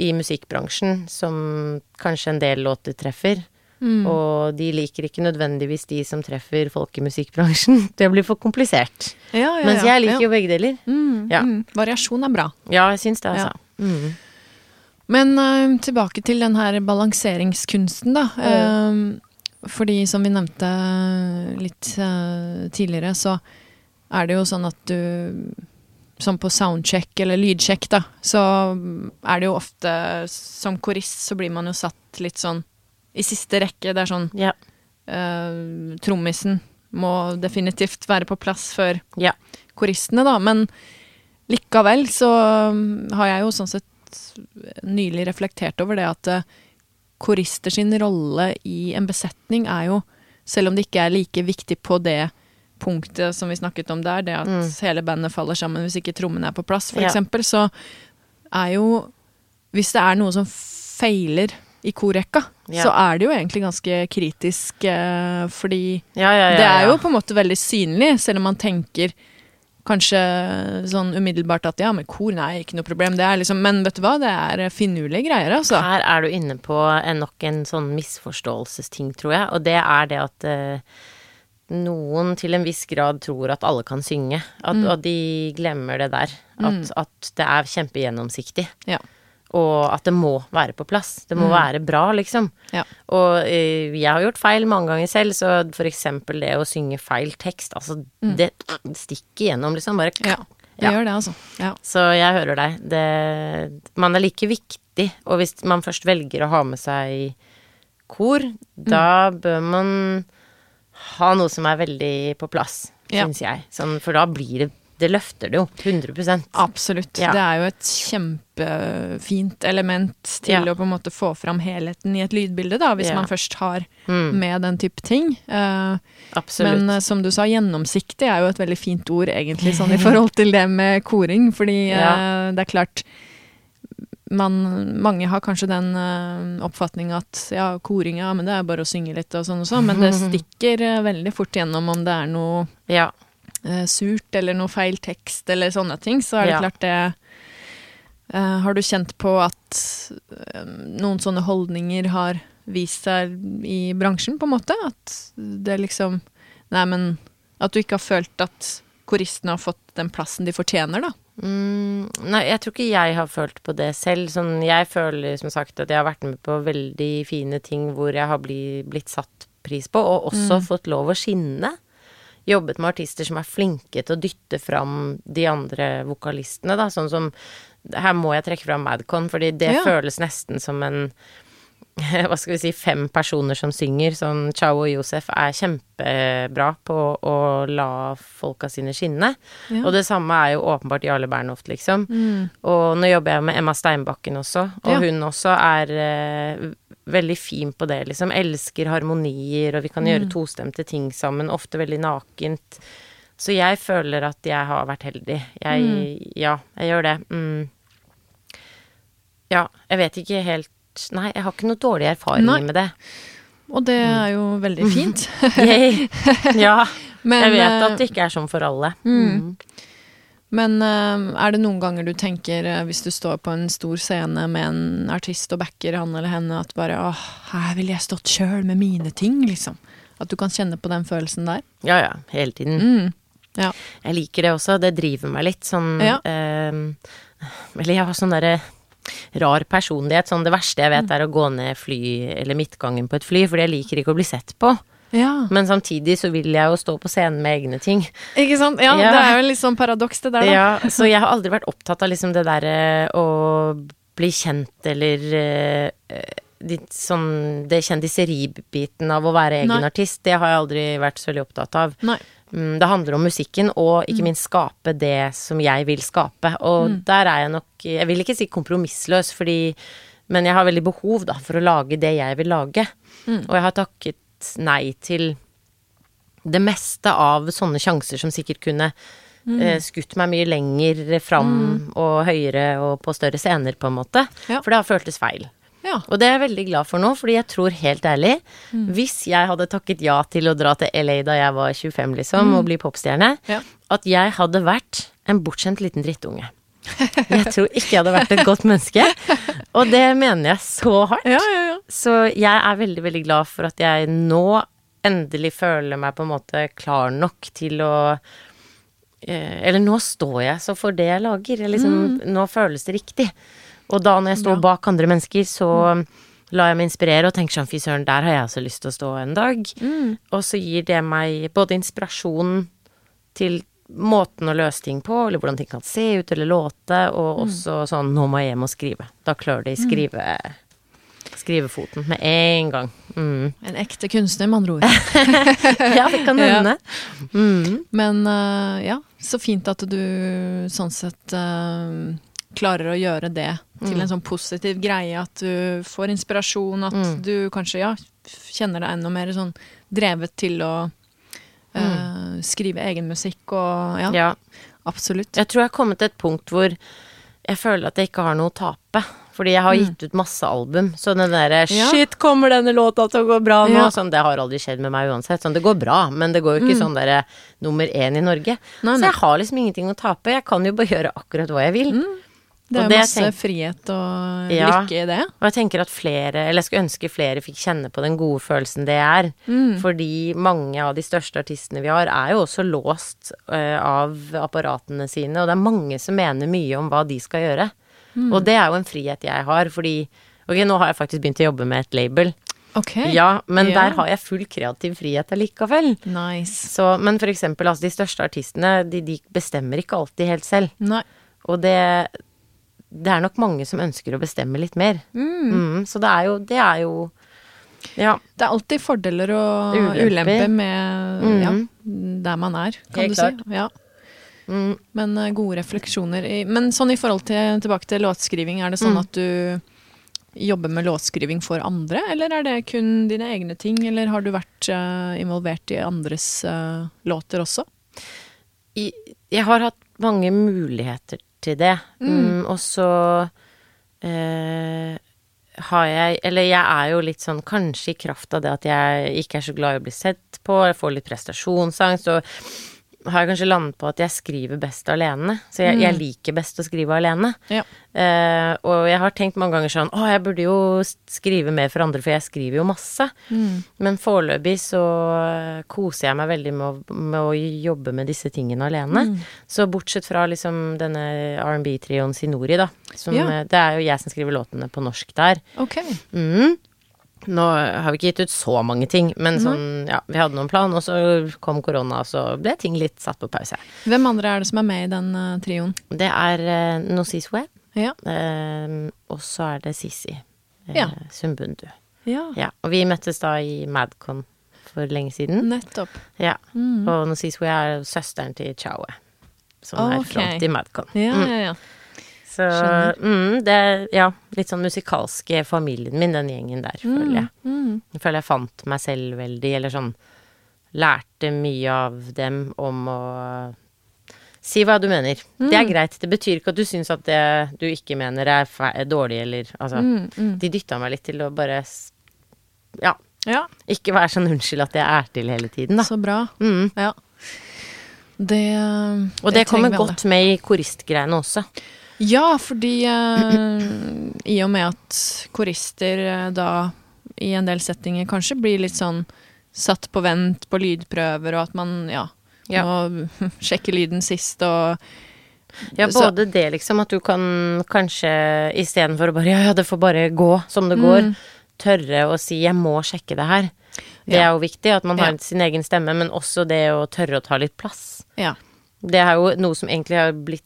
i musikkbransjen, som kanskje en del låter treffer. Og de liker ikke nødvendigvis de som treffer folk i musikkbransjen. Det blir for komplisert. Ja, ja, Mens jeg liker jo begge deler. Mm, Ja. mm. Variasjon er bra. Ja, jeg syns det, altså. Mm. Men uh, tilbake til den her balanseringskunsten, da. Uh, fordi som vi nevnte litt uh, tidligere, så er det jo sånn at du Som på soundcheck eller lydsjekk, da, så er det jo ofte Som korist så blir man jo satt litt sånn i siste rekke. Det er sånn Ja. uh, Trommisen må definitivt være på plass før Ja. koristene, da. Men likevel så um, har jeg jo sånn sett nylig reflektert over det at eh, korister sin rolle i en besetning er jo, selv om det ikke er like viktig på det punktet som vi snakket om der, det at Mm. hele bandet faller sammen hvis ikke trommene er på plass, for Ja. eksempel, så er jo Hvis det er noe som feiler i korrekka, Ja. så er det jo egentlig ganske kritisk, eh, fordi Ja, ja, ja, det er jo på en måte veldig synlig, selv om man tenker kanskje sånn umiddelbart at ja, men kor, nei, ikke noe problem. Det er liksom, men vet du hva, det er finurlige greier, altså. Her er du inne på en, nok en sånn misforståelsesting, tror jeg. Og det er det at eh, noen til en viss grad tror at alle kan synge. At, Mm. Og de glemmer det der. At, at det er kjempegjennomsiktig. Ja. Og at det må være på plass. Det må være bra, liksom. Ja. Og eh, jeg har gjort feil mange ganger selv, så for eksempel det å synge feil tekst, altså det stikker gjennom, liksom. Bare Ja, det gjør det, altså. Ja. så jeg hører deg. Det, man er like viktig, og hvis man først velger å ha med seg kor, da bør man ha noe som er veldig på plass, Ja. syns jeg. Sånn, for da blir det Det løfter det jo. 100 Absolutt. Ja. Det er jo et kjempefint element til Ja. å på en måte få fram helheten i et lydbilde, da, hvis Ja. man først har Mm, med den type ting. Uh, absolutt. Men uh, som du sa, gjennomsiktig er jo et veldig fint ord, egentlig, sånn i forhold til det med koring. Fordi eh, det er klart man, Mange har kanskje den uh, oppfatning at ja, koring, ja, men det er bare å synge litt og sånn og sånn, men det stikker uh, veldig fort gjennom om det er noe ja. uh, surt eller noe feil tekst eller sånne ting, så er det Ja. klart det Har du kjent på at noen sånne holdninger har vist seg i bransjen, på en måte? At det liksom Nei, men at du ikke har følt at koristene har fått den plassen de fortjener, da? Mm, nei, jeg tror ikke jeg har følt på det selv. Sånn, jeg føler som sagt at jeg har vært med på veldig fine ting hvor jeg har bli, blitt satt pris på, og også fått lov å skinne. Jobbet med artister som er flinke til å dytte fram de andre vokalistene, da. Sånn som Her må jeg trekke fram Madcon, fordi det Ja. føles nesten som en hva skal vi si, fem personer som synger. Sånn Chao og Josef er kjempebra på å la folka sine skinne. Ja. Og det samme er jo åpenbart Jarle Bernhoft, liksom. Mm. Og nå jobber jeg med Emma Steinbakken også, og Ja. hun også er eh, veldig fin på det, liksom. Elsker harmonier, og vi kan gjøre Mm. tostemte ting sammen, ofte veldig nakent. Så jeg føler at jeg har vært heldig. Jeg Mm. Ja, jeg gjør det. Mm. Ja, jeg vet ikke helt Nei, jeg har ikke noe dårlige erfaringer med det. Og det er jo veldig fint. Ja. Men, jeg vet eh, at det ikke er sånn for alle. Mm. Men eh, er det noen ganger du tenker, eh, hvis du står på en stor scene med en artist og backer han eller henne, at bare åh, her ville jeg stått sjøl med mine ting, liksom. At du kan kjenne på den følelsen der. Ja ja, hele tiden. Mm. Ja. Jeg liker det også, det driver meg litt sånn Ja. eh, Eller jeg har sånn derre rar personlighet. Sånn det verste jeg Mm. vet er å gå ned fly, eller midtgangen på et fly, fordi jeg liker ikke å bli sett på. ja. Men samtidig så vil jeg jo stå på scenen med egne ting. Ikke sant? Ja, Ja. det er jo litt sånn paradoks det der, da. Ja, så jeg har aldri vært opptatt av liksom det derre å bli kjent eller eh, de, sånn det kjendiseribiten av å være egen Nei. artist, det har jeg aldri vært så veldig opptatt av. Nei. Mm, Det handler om musikken, og ikke minst skape det som jeg vil skape. Og der er jeg nok Jeg vil ikke si kompromissløs, fordi Men jeg har veldig behov, da, for å lage det jeg vil lage. Og jeg har takket nei til det meste av sånne sjanser som sikkert kunne eh, skutt meg mye lenger fram og høyere og på større scener, på en måte. Ja. For det har føltes feil. Ja. Og det er jeg veldig glad for nå, fordi jeg tror helt ærlig Hvis jeg hadde takket ja til å dra til LA da jeg var 25, liksom, og bli popstjerne, Ja. at jeg hadde vært en bortskjemt liten drittunge. Jeg tror ikke jeg hadde vært et godt menneske, og det mener jeg så hardt. Ja, ja, ja. Så jeg er veldig, veldig glad for at jeg nå endelig føler meg på en måte klar nok til å eh, Eller nå står jeg så for det jeg lager. Jeg liksom, Nå føles det riktig. Og da når jeg står bak andre mennesker, så lar jeg meg inspirere og tenker sånn fy søren, der har jeg også lyst til å stå en dag. Og så gir det meg både inspirasjon til måten å løse ting på, eller hvordan ting kan se ut eller låte, og også sånn nå må jeg hjem og skrive. Da klør det i skrive, skrivefoten med en gang. Mm. En ekte kunstner, med andre ord. Ja, det kan Ja. Mm. Men uh, ja, så fint at du sånn sett eh, klarer å gjøre det til Mm. en sånn positiv greie. At du får inspirasjon, at Mm. du kanskje ja, kjenner deg enda mer sånn drevet til å mm. uh, skrive egen musikk og ja, Ja. absolutt. Jeg tror jeg har kommet til et punkt hvor jeg føler at jeg ikke har noe å tape. Fordi jeg har Mm. gitt ut masse album, så den derre Ja. 'shit, kommer denne låta til å gå bra nå?' Ja. Sånn, det har aldri skjedd med meg uansett. Sånn, det går bra, men det går jo ikke sånn derre nummer én i Norge. Nei, Nei, Så jeg har liksom ingenting å tape. Jeg kan jo bare gjøre akkurat hva jeg vil. Det er masse tenker, frihet og Ja. lykke i det. Og jeg tenker at flere, eller jeg skulle ønske flere fikk kjenne på den gode følelsen det er. Mm. Fordi mange av de største artistene vi har, er jo også låst uh, av apparatene sine, og det er mange som mener mye om hva de skal gjøre. Mm. Og det er jo en frihet jeg har, fordi Ok, nå har jeg faktisk begynt å jobbe med et label. Ok, Ja, men yeah. der har jeg full kreativ frihet allikevel. nice. Så, men for eksempel, altså de største artistene, de, de bestemmer ikke alltid helt selv. Nei. Og det Det er nok mange som ønsker å bestemme litt mer. Mm, så det er jo Det er jo Ja. Det er alltid fordeler og Ulemper. ulemper med mm. ja, der man er, kan Helt du klart. si. Ja. Mm, Men uh, gode refleksjoner. I, men sånn i forhold til tilbake til låtskriving, er det sånn Mm. at du jobber med låtskriving for andre, eller er det kun dine egne ting, eller har du vært uh, involvert i andres uh, låter også? i, jeg har hatt mange muligheter til det. Mm, og så eh, har jeg Eller jeg er jo litt sånn kanskje i kraft av det at jeg ikke er så glad i å bli sett på, jeg får litt prestasjonsangst, så har jeg kanskje landet på at jeg skriver best alene. Så jeg, jeg liker best å skrive alene. Ja. Uh, og jeg har tenkt mange ganger sånn Å, jeg burde jo skrive mer for andre, for jeg skriver jo masse. Men foreløpig så eh, koser jeg meg veldig med å, med å jobbe med disse tingene alene. Så bortsett fra liksom denne R&B-trioen Sinori, da. Som, Ja. Det er jo jeg som skriver låtene på norsk der. Ok. Mm. Nå har vi ikke gitt ut så mange ting, men sånn, ja, vi hadde noen plan, og så kom korona, og så ble ting litt satt på pause. Hvem andre er det som er med i den uh, trioen? Det er uh, Nosiswe, Ja. uh, og så er det Sissi uh, Ja. Sumbundu. ja. Ja, og vi møttes da i Madcon for lenge siden. Nettopp. Ja, og Nosiswe er søsteren til Chaue, som er Ok. front i Madcon. Ja, Mm. ja, ja. Så mm, det er ja, litt sånn musikalske familien min, den gjengen der, føler jeg. Mm. Jeg føler jeg fant meg selv veldig, eller sånn Lærte mye av dem om å si hva du mener. Det er greit. Det betyr ikke at du syns at det du ikke mener er, er dårlig, eller altså Mm, mm. De dytta meg litt til å bare Ja, Ja, ikke være sånn unnskyld at jeg er til hele tiden, da. så bra. Mm. Ja. Det Og det, kommer godt med i koristgreiene også. Ja, fordi eh, i og med at korister eh, da i en del settinger kanskje blir litt sånn satt på vent på lydprøver, og at man ja, Ja. må sjekke lyden sist og Ja, Så- både det, liksom, at du kan kanskje istedenfor å bare Ja, ja, det får bare gå som det går, Mm. tørre å si 'jeg må sjekke det her'. Det Ja. er jo viktig, at man har Ja. sin egen stemme, men også det å tørre å ta litt plass. Ja. Det er jo noe som egentlig har blitt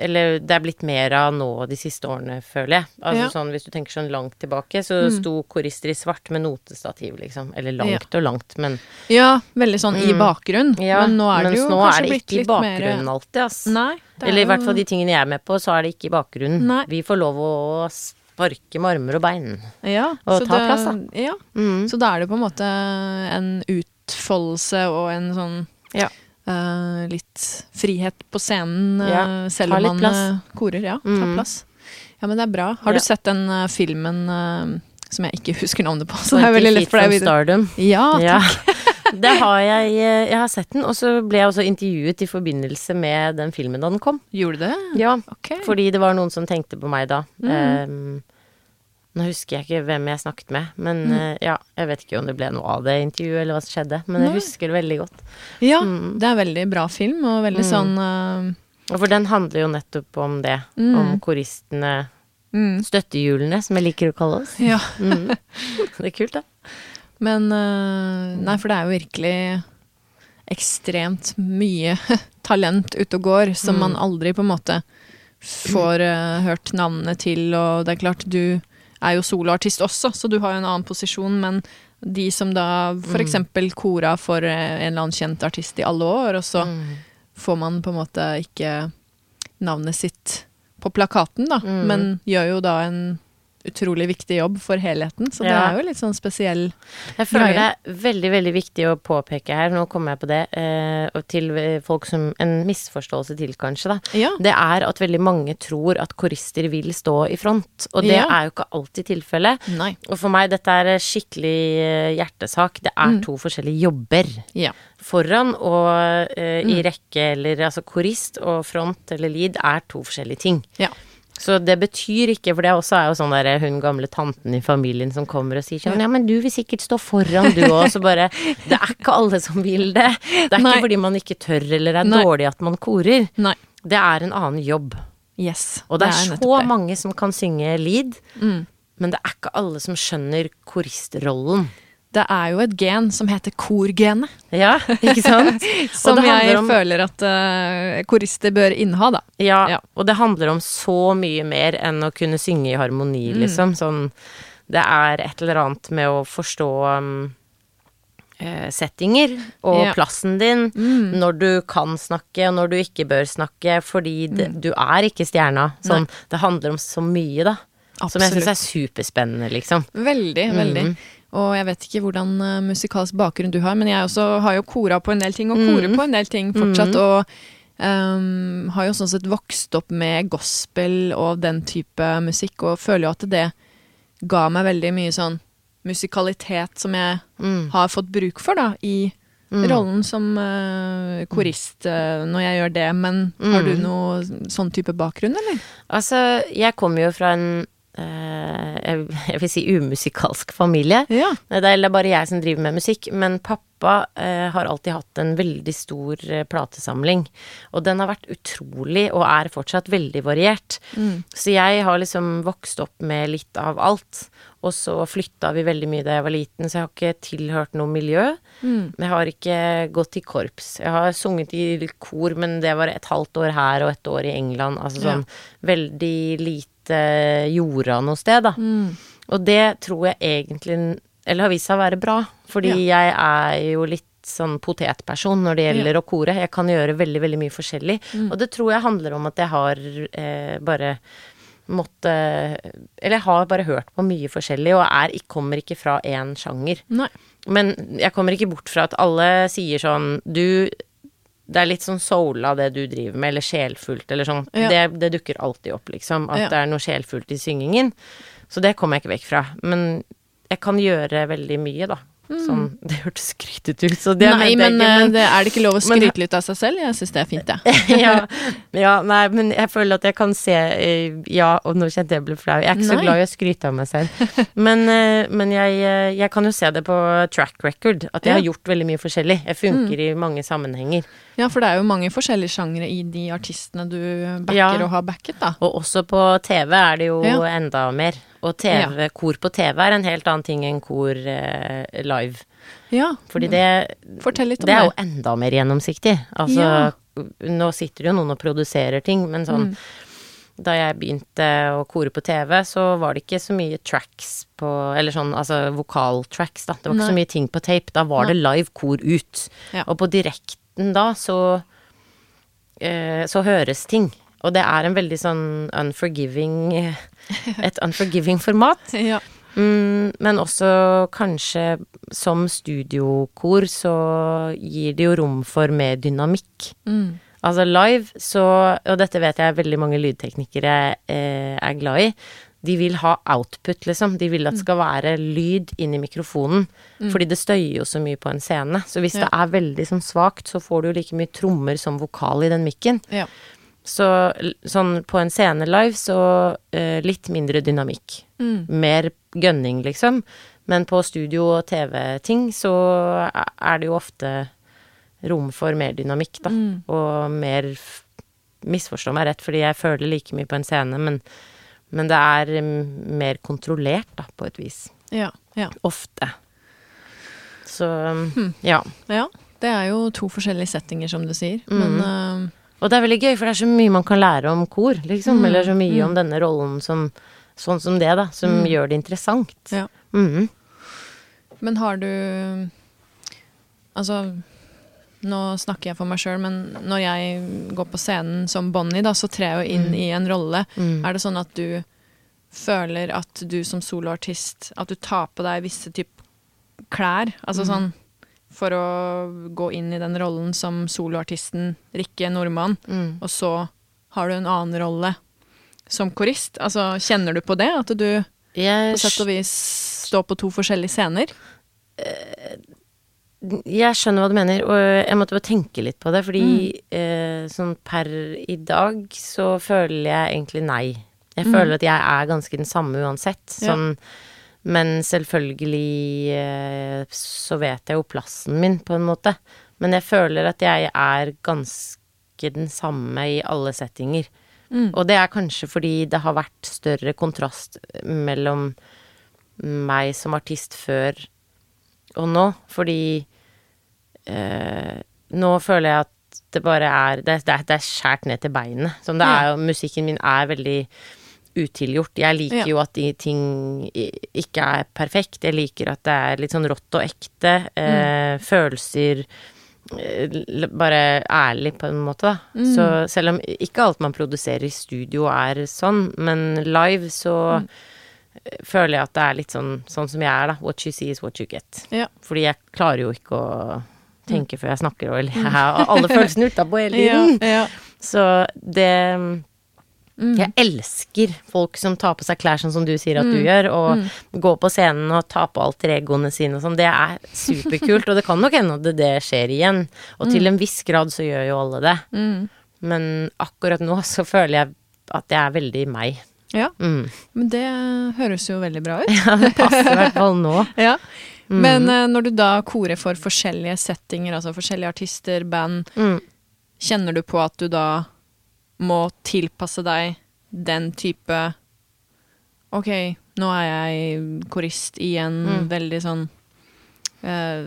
eller det er blitt mer av nå de siste årene, føler jeg. Altså Ja. sånn, Hvis du tenker sånn langt tilbake, så Mm. sto korister i svart med notestativ, liksom. Eller langt og langt, men ja, veldig sånn i Mm. bakgrunn. ja, men nå er det jo kanskje blitt litt mens jo nå er det ikke i bakgrunnen mer alltid, ass. Nei. er Eller i jo- hvert fall de tingene jeg er med på, så er det ikke i bakgrunnen. Nei. Vi får lov å sparke med armer og bein. ja, og ta det- plass, da. Ja, Mm. så da er det på en måte en utfoldelse og en sånn Ja. Eh, litt frihet på scenen, ja. uh, selv om man plass. eh, korer. Ja, ta Mm. plass. Ja, men det er bra. Har Ja. du sett den uh, filmen eh, som jeg ikke husker navnet på? Så det er veldig lett for deg å. Stardom. Ja, takk. Det har jeg eh, Jeg har sett den, og så ble jeg også intervjuet i forbindelse med den filmen da den kom. Gjorde det? Ja, okay. fordi det var noen som tenkte på meg da. Mm. Ehm, nå husker jeg ikke hvem jeg snakket med, men eh, ja, jeg vet ikke om det ble noe av det intervjuet, eller hva som skjedde, men jeg husker det veldig godt. Ja, Mm. det er veldig bra film, og veldig Mm. sånn uh... For den handler jo nettopp om det, Mm. om koristene, mm. støttehjulene, som jeg liker å kalle oss. Ja. Mm. Det er kult, da. Men eh, Nei, for det er jo virkelig ekstremt mye talent ute og går, som Mm. man aldri på en måte får uh, hørt navnene til, og det er klart, du er jo soloartist også, så du har jo en annen posisjon, men de som da for Mm. kora for eh, en eller annen kjent artist i alle år, og så Mm. får man på en måte ikke navnet sitt på plakaten, da, Mm. men gjør jo da en utrolig viktig jobb for helheten, så det Ja. er jo litt sånn spesiell Jeg føler Greie. det er veldig, veldig viktig å påpeke her, nå kommer jeg på det, eh, til eh, folk som En misforståelse til, kanskje, da. Ja. Det er at veldig mange tror at korister vil stå i front, og det Ja. er jo ikke alltid tilfellet. Og for meg, dette er skikkelig eh, hjertesak. Det er Mm. to forskjellige jobber. Ja. Foran og eh, i Mm. rekke, eller altså korist og front eller lead er to forskjellige ting. Ja. Så det betyr ikke, for det også er jo sånn der hun gamle tanten i familien som kommer og sier sånn ja, men du vil sikkert stå foran du òg, så bare Det er ikke alle som vil det. Det er Nei. ikke fordi man ikke tør eller er Nei. dårlig at man korer. Nei. Det er en annen jobb. Yes. Og det er, nettopp så det. mange som kan synge lead, Mm. men det er ikke alle som skjønner koristrollen. Det er jo et gen som heter korgenet, Ja, ikke sant? som jeg om- føler at uh, korister bør inneha, da. Ja, Ja. og det handler om så mye mer enn å kunne synge i harmoni, Mm. liksom. Sånn Det er et eller annet med å forstå um, settinger og Ja. plassen din. Mm. Når du kan snakke, og når du ikke bør snakke, fordi det, Mm. du er ikke stjerna. Sånn, det handler om så mye, da. Som jeg syns er superspennende, liksom. Veldig, veldig. Mm. Og jeg vet ikke hvordan eh, musikalsk bakgrunn du har, men jeg også har jo kora på en del ting, og Mm. korer på en del ting fortsatt. Mm. Og um, har jo sånn sett vokst opp med gospel og den type musikk, og føler jo at det ga meg veldig mye sånn musikalitet som jeg Mm. har fått bruk for, da, i Mm. rollen som uh, korist uh, når jeg gjør det. Men har du Mm. noe sånn type bakgrunn, eller? Altså, jeg kommer jo fra en jeg, jeg vil si umusikalsk familie. Ja. Det er bare jeg som driver med musikk, men pappa eh, har alltid hatt en veldig stor eh, platesamling. Og den har vært utrolig, og er fortsatt veldig variert. Mm. Så jeg har liksom vokst opp med litt av alt. Og så flytta vi veldig mye da jeg var liten, så jeg har ikke tilhørt noe miljø. Mm. Men jeg har ikke gått i korps. Jeg har sunget i kor, men det var et halvt år her og et år i England. Altså Ja. sånn veldig lite jorda noe sted, da. Mm. Og det tror jeg egentlig Eller har vist seg å være bra, fordi jeg er jo litt sånn potetperson når det gjelder å kore. Jeg kan gjøre veldig, veldig mye forskjellig. Mm. Og det tror jeg handler om at jeg har eh, bare måtte Eller jeg har bare hørt på mye forskjellig, og er, kommer ikke fra én sjanger. Nei. Men jeg kommer ikke bort fra at alle sier sånn Du det er litt sånn soula det du driver med, eller sjelfullt, eller sånn. Ja. Det, det dukker alltid opp, liksom. At Ja. det er noe sjelfullt i syngingen. Så det kommer jeg ikke vekk fra. Men jeg kan gjøre veldig mye, da. Sånn Det hørtes skrytete ut, så det Mm. Nei, mente jeg men ikke, eh, det er det ikke lov å men- skryte litt av seg selv? Jeg syns det er fint, jeg. ja, ja, nei, men jeg føler at jeg kan se eh, Ja, og nå kjente jeg ble flau. Jeg er ikke så glad i å skryte av meg selv. Men, eh, men jeg, jeg kan jo se det på track record, at jeg Ja. har gjort veldig mye forskjellig. Jeg funker i mange sammenhenger. Ja, for det er jo mange forskjellige sjangre i de artistene du backer Ja. og har backet, da. Og også på TV er det jo Ja. enda mer. Og TV, kor på TV er en helt annen ting enn kor eh, live. Ja, Fordi det, fortell litt om det Det er jo enda mer gjennomsiktig. Altså, Ja. nå sitter jo noen og produserer ting, men sånn Mm. Da jeg begynte å kore på TV, så var det ikke så mye tracks på Eller sånn, altså vokaltracks, da. Det var ikke så mye ting på tape. Da var det live kor ut. Ja. Og på direkten da, så eh, Så høres ting. Og det er en veldig sånn unforgiving Et unforgiving format. Ja. Mm, men også kanskje som studiokor så gir det jo rom for mer dynamikk. Mm. Altså live så, og dette vet jeg veldig mange lydteknikere eh, er glad i, de vil ha output, liksom. De vil at det skal være lyd inn i mikrofonen. Fordi det støyer jo så mye på en scene. Så hvis Ja. det er veldig sånn svakt, så får du jo like mye trommer som vokal i den mikken. Ja. Så sånn på en scene live, så uh, litt mindre dynamikk. Mm. Mer gønning, liksom. Men på studio og TV-ting så er det jo ofte rom for mer dynamikk, da. Mm. Og mer Misforstå meg rett, fordi jeg føler like mye på en scene, men, men det er mer kontrollert, da, på et vis. Ja. ja. Ofte. Så mm, Hmm. ja. Ja. Det er jo to forskjellige settinger, som du sier. Mm. Men eh, Og det er veldig gøy, for det er så mye man kan lære om kor, liksom. Mm, Eller så mye mm. om denne rollen som Sånn som det, da. Som Mm. gjør det interessant. Ja. Mhm. Men har du Altså, nå snakker jeg for meg sjøl, men når jeg går på scenen som Bonnie, da, så trer jeg jo inn Mm. i en rolle. Mm. Er det sånn at du føler at du som soloartist At du tar på deg visse typer klær? Altså Mm. sånn for å gå inn i den rollen som soloartisten Rikke Nordmann, Mm. og så har du en annen rolle som korist? Altså, kjenner du på det? At du Jeg, på sett og vis står på to forskjellige scener? jeg skjønner hva du mener, og jeg måtte bare tenke litt på det, fordi Mm. eh, sånn per i dag så føler jeg egentlig nei. Jeg Mm. føler at jeg er ganske den samme uansett. Ja. Men selvfølgelig eh, så vet jeg jo plassen min, på en måte. Men jeg føler at jeg er ganske den samme i alle settinger. Mm. Og det er kanskje fordi det har vært større kontrast mellom meg som artist før og nå. Fordi eh, nå føler jeg at det bare er Det, det, det er skjært ned til beinet. Som det er jo Musikken min er veldig utilgjort. Jeg liker Ja. jo at de ting ikke er perfekt. Jeg liker at det er litt sånn rått og ekte. Eh, Følelser eh, bare ærlig, på en måte, da. Mm. Så selv om ikke alt man produserer i studio er sånn, men live så Mm. føler jeg at det er litt sånn, sånn som jeg er, da. What you see is what you get. Ja. Fordi jeg klarer jo ikke å tenke før jeg snakker, og jeg har alle følelsene utapå hele tiden. Ja. Så det Mm. Jeg elsker folk som tar på seg klær sånn som du sier at du Mm. gjør, og Mm. går på scenen og tar på alter egoene sine og sånn. Det er superkult, og det kan nok hende at det, det skjer igjen. Og til en viss grad så gjør jo alle det. Mm. Men akkurat nå så føler jeg at jeg er veldig meg. ja. Mm. Men det høres jo veldig bra ut. Ja, det passer i hvert fall nå. Ja. Mm. Men eh, når du da korer for forskjellige settinger, altså forskjellige artister, band, Mm. kjenner du på at du da må tilpasse deg den type Ok, nå er jeg korist i en Mm. veldig sånn uh,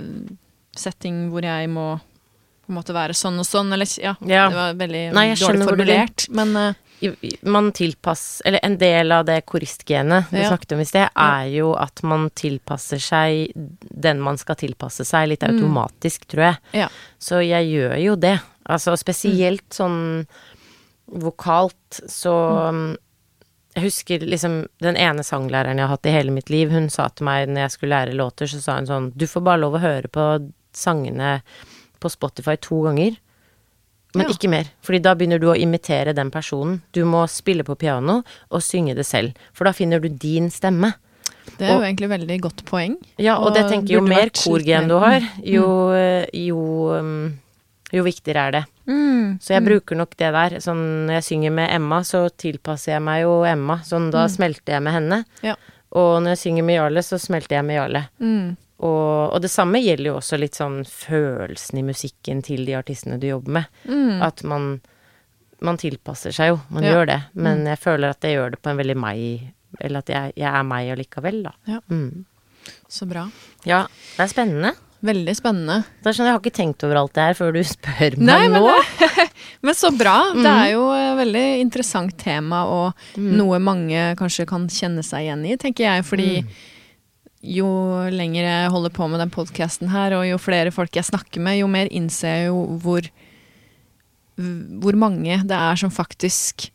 setting hvor jeg må på en måte være sånn og sånn, eller ja, Ja. det var veldig Nei, dårlig du formulert. Men i- man tilpasser Eller en del av det koristgenet du Ja. snakket om i sted, er jo at man tilpasser seg den man skal tilpasse seg, litt automatisk, tror jeg. Ja. Så jeg gjør jo det. Altså spesielt sånn vokalt, så mm. Jeg husker liksom den ene sanglæreren jeg har hatt i hele mitt liv, hun sa til meg når jeg skulle lære låter, så sa hun sånn Du får bare lov å høre på sangene på Spotify to ganger. Men Ja. ikke mer, fordi da begynner du å imitere den personen. Du må spille på piano og synge det selv, for da finner du din stemme. Det er jo egentlig veldig godt poeng. Ja, og, Og det tenker jo mer korgen du har, jo, jo, um, jo viktigere er det. Mm. Så jeg bruker nok det der. Sånn når jeg synger med Emma, så tilpasser jeg meg jo Emma. Sånn da smelter jeg med henne. Ja. Og når jeg synger med Jarle, så smelter jeg med Jarle. Mm. Og, og det samme gjelder jo også litt sånn følelsen i musikken til de artistene du jobber med. Mm. At man, man tilpasser seg jo, man Ja. gjør det. Men jeg føler at jeg gjør det på en veldig meg Eller at jeg, jeg er meg allikevel, da. Ja. Mm. Så bra. Ja, det er spennende. Veldig spennende. Da skjønner Jeg Jeg har ikke tenkt over alt det her før du spør meg Nei, men nå. Men så bra. Det Mhm. er jo et veldig interessant tema, og mm. noe mange kanskje kan kjenne seg igjen i, tenker jeg. Fordi mm. jo lenger jeg holder på med den podkasten her, og jo flere folk jeg snakker med, jo mer innser jeg jo hvor hvor mange det er som faktisk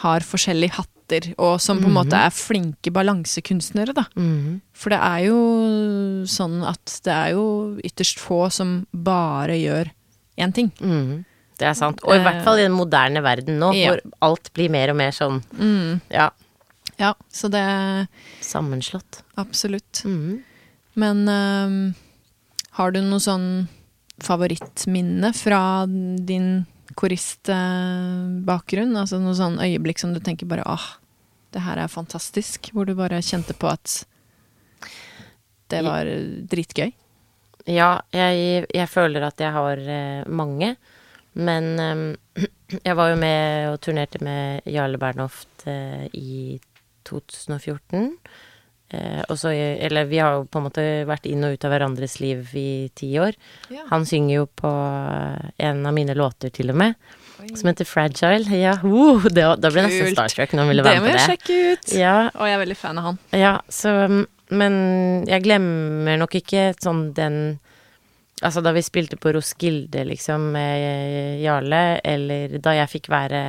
har forskjellige hatter, og som på en måte er flinke balansekunstnere, da. Mhm. For det er jo sånn at det er jo ytterst få som bare gjør én ting. Mhm. Det er sant. Og i hvert fall i den moderne verden nå, Ja. hvor alt blir mer og mer sånn Mm. ja, Ja, så det sammenslått. absolutt. Mhm. Men øhm, har du noe sånn favorittminne fra din koristbakgrunn? Altså noe sånn øyeblikk som du tenker bare åh, det her er fantastisk. Hvor du bare kjente på at det var dritgøy. Ja, jeg, jeg føler at jeg har eh, mange. Men eh, jeg var jo med og turnerte med Jarle Bernhoft eh, i 2014. Eh, og så, eller vi har jo på en måte vært inn og ut av hverandres liv i ti år. Ja. Han synger jo på en av mine låter til og med, som heter Fragile. Ja, uh, det, da ble jeg nesten starstruck når han ville Det være må med jeg på det. sjekke ut. Ja, Og jeg er veldig fan av han. ja, så Men jeg glemmer nok ikke sånn den Altså da vi spilte på Roskilde, liksom, med Jarle, eller da jeg fikk være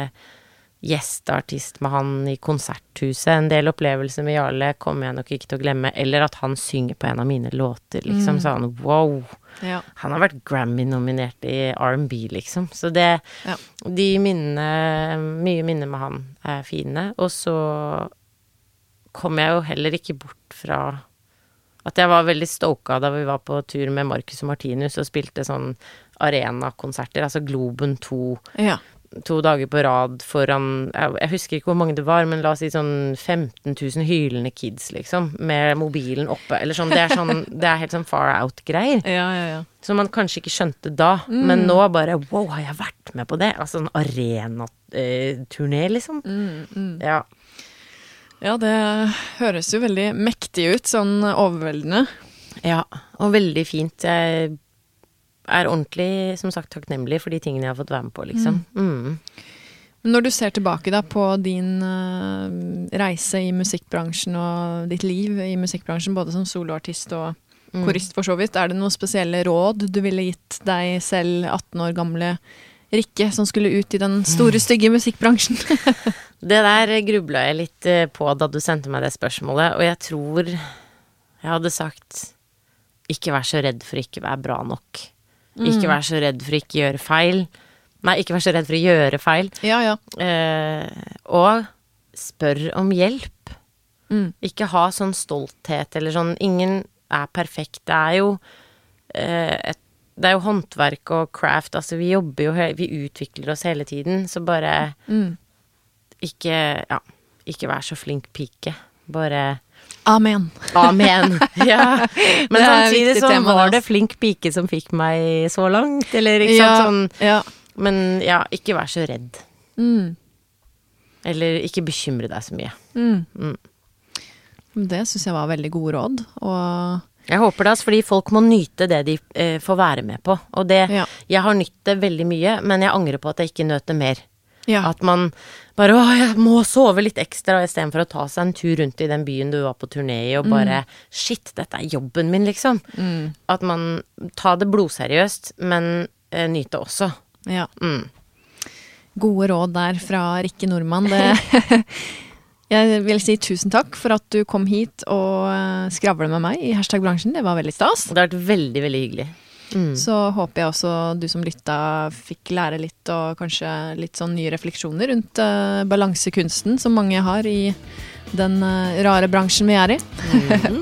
gjesteartist med han i Konserthuset. En del opplevelser med Jarle kommer jeg nok ikke til å glemme. Eller at han synger på en av mine låter, liksom. Mm. Sånn wow. Ja. Han har vært Grammy-nominert i R&B, liksom. Så det Ja. De minnene Mye minner med han er fine. Og så kom jeg jo heller ikke bort fra at jeg var veldig stoka da vi var på tur med Marcus og Martinus og spilte sånn arenakonserter, altså Globen 2, ja. To dager på rad foran jeg, jeg husker ikke hvor mange det var, men la oss si sånn 15 000 hylende kids, liksom, med mobilen oppe, eller sånn. Det er sånn Det er helt sånn far out-greier. Ja, ja, ja. Som man kanskje ikke skjønte da, men nå bare wow, har jeg vært med på det? Altså en arenaturné, liksom. Mm, mm. Ja. Ja, det høres jo veldig mektig ut, sånn overveldende. ja. Og veldig fint. Jeg er ordentlig, som sagt, takknemlig for de tingene jeg har fått være med på, liksom. Mm. Men Når du ser tilbake da på din uh, reise i musikkbransjen og ditt liv i musikkbransjen, både som soloartist og Mm. korist for så vidt, er det noen spesielle råd du ville gitt deg selv 18 år gamle Rikke, som skulle ut i den store, stygge musikkbransjen? Det der grubla jeg litt eh, på da du sendte meg det spørsmålet, og jeg tror jeg hadde sagt ikke vær så redd for ikke være bra nok. Ikke vær så redd for ikke gjøre feil. Nei, ikke vær så redd for å gjøre feil. ja, ja. Eh, og spør om hjelp. Mm. Ikke ha sånn stolthet eller sånn Ingen er perfekt. Det er jo eh, et det er jo håndverk og craft, altså vi jobber jo Vi utvikler oss hele tiden, så bare Mm. ikke Ja, ikke vær så flink pike. Bare Amen. amen. ja. Men samtidig så tema, var altså. det flink pike som fikk meg så langt, eller ikke ja, sant sånn ja. Men ja, ikke vær så redd. Mm. Eller ikke bekymre deg så mye. Mm. Mm. Det syns jeg var veldig gode råd. Og Jeg håper det, altså, fordi folk må nyte det de eh, får være med på. Og det Ja. Jeg har nytt det veldig mye, men jeg angrer på at jeg ikke nøt det mer. Ja. At man bare 'Å, jeg må sove litt ekstra', istedenfor å ta seg en tur rundt i den byen du var på turné i, og bare 'Shit, dette er jobben min', liksom. At man tar det blodseriøst, men eh, nyter også. ja. Mm. Gode råd der fra Rikke Nordmann. Det, jeg vil si tusen takk for at du kom hit og eh, med meg i hashtag bransjen. Det var veldig stas. Det har vært veldig, veldig hyggelig. Mm. Så håper jeg også du som lytta fikk lære litt, og kanskje litt sånn nye refleksjoner rundt uh, balansekunsten som mange har i den uh, rare bransjen vi er i.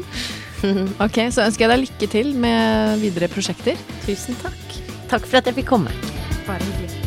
ok, så ønsker jeg deg lykke til med videre prosjekter. Tusen takk. Takk for at jeg fikk komme. Bare hyggelig.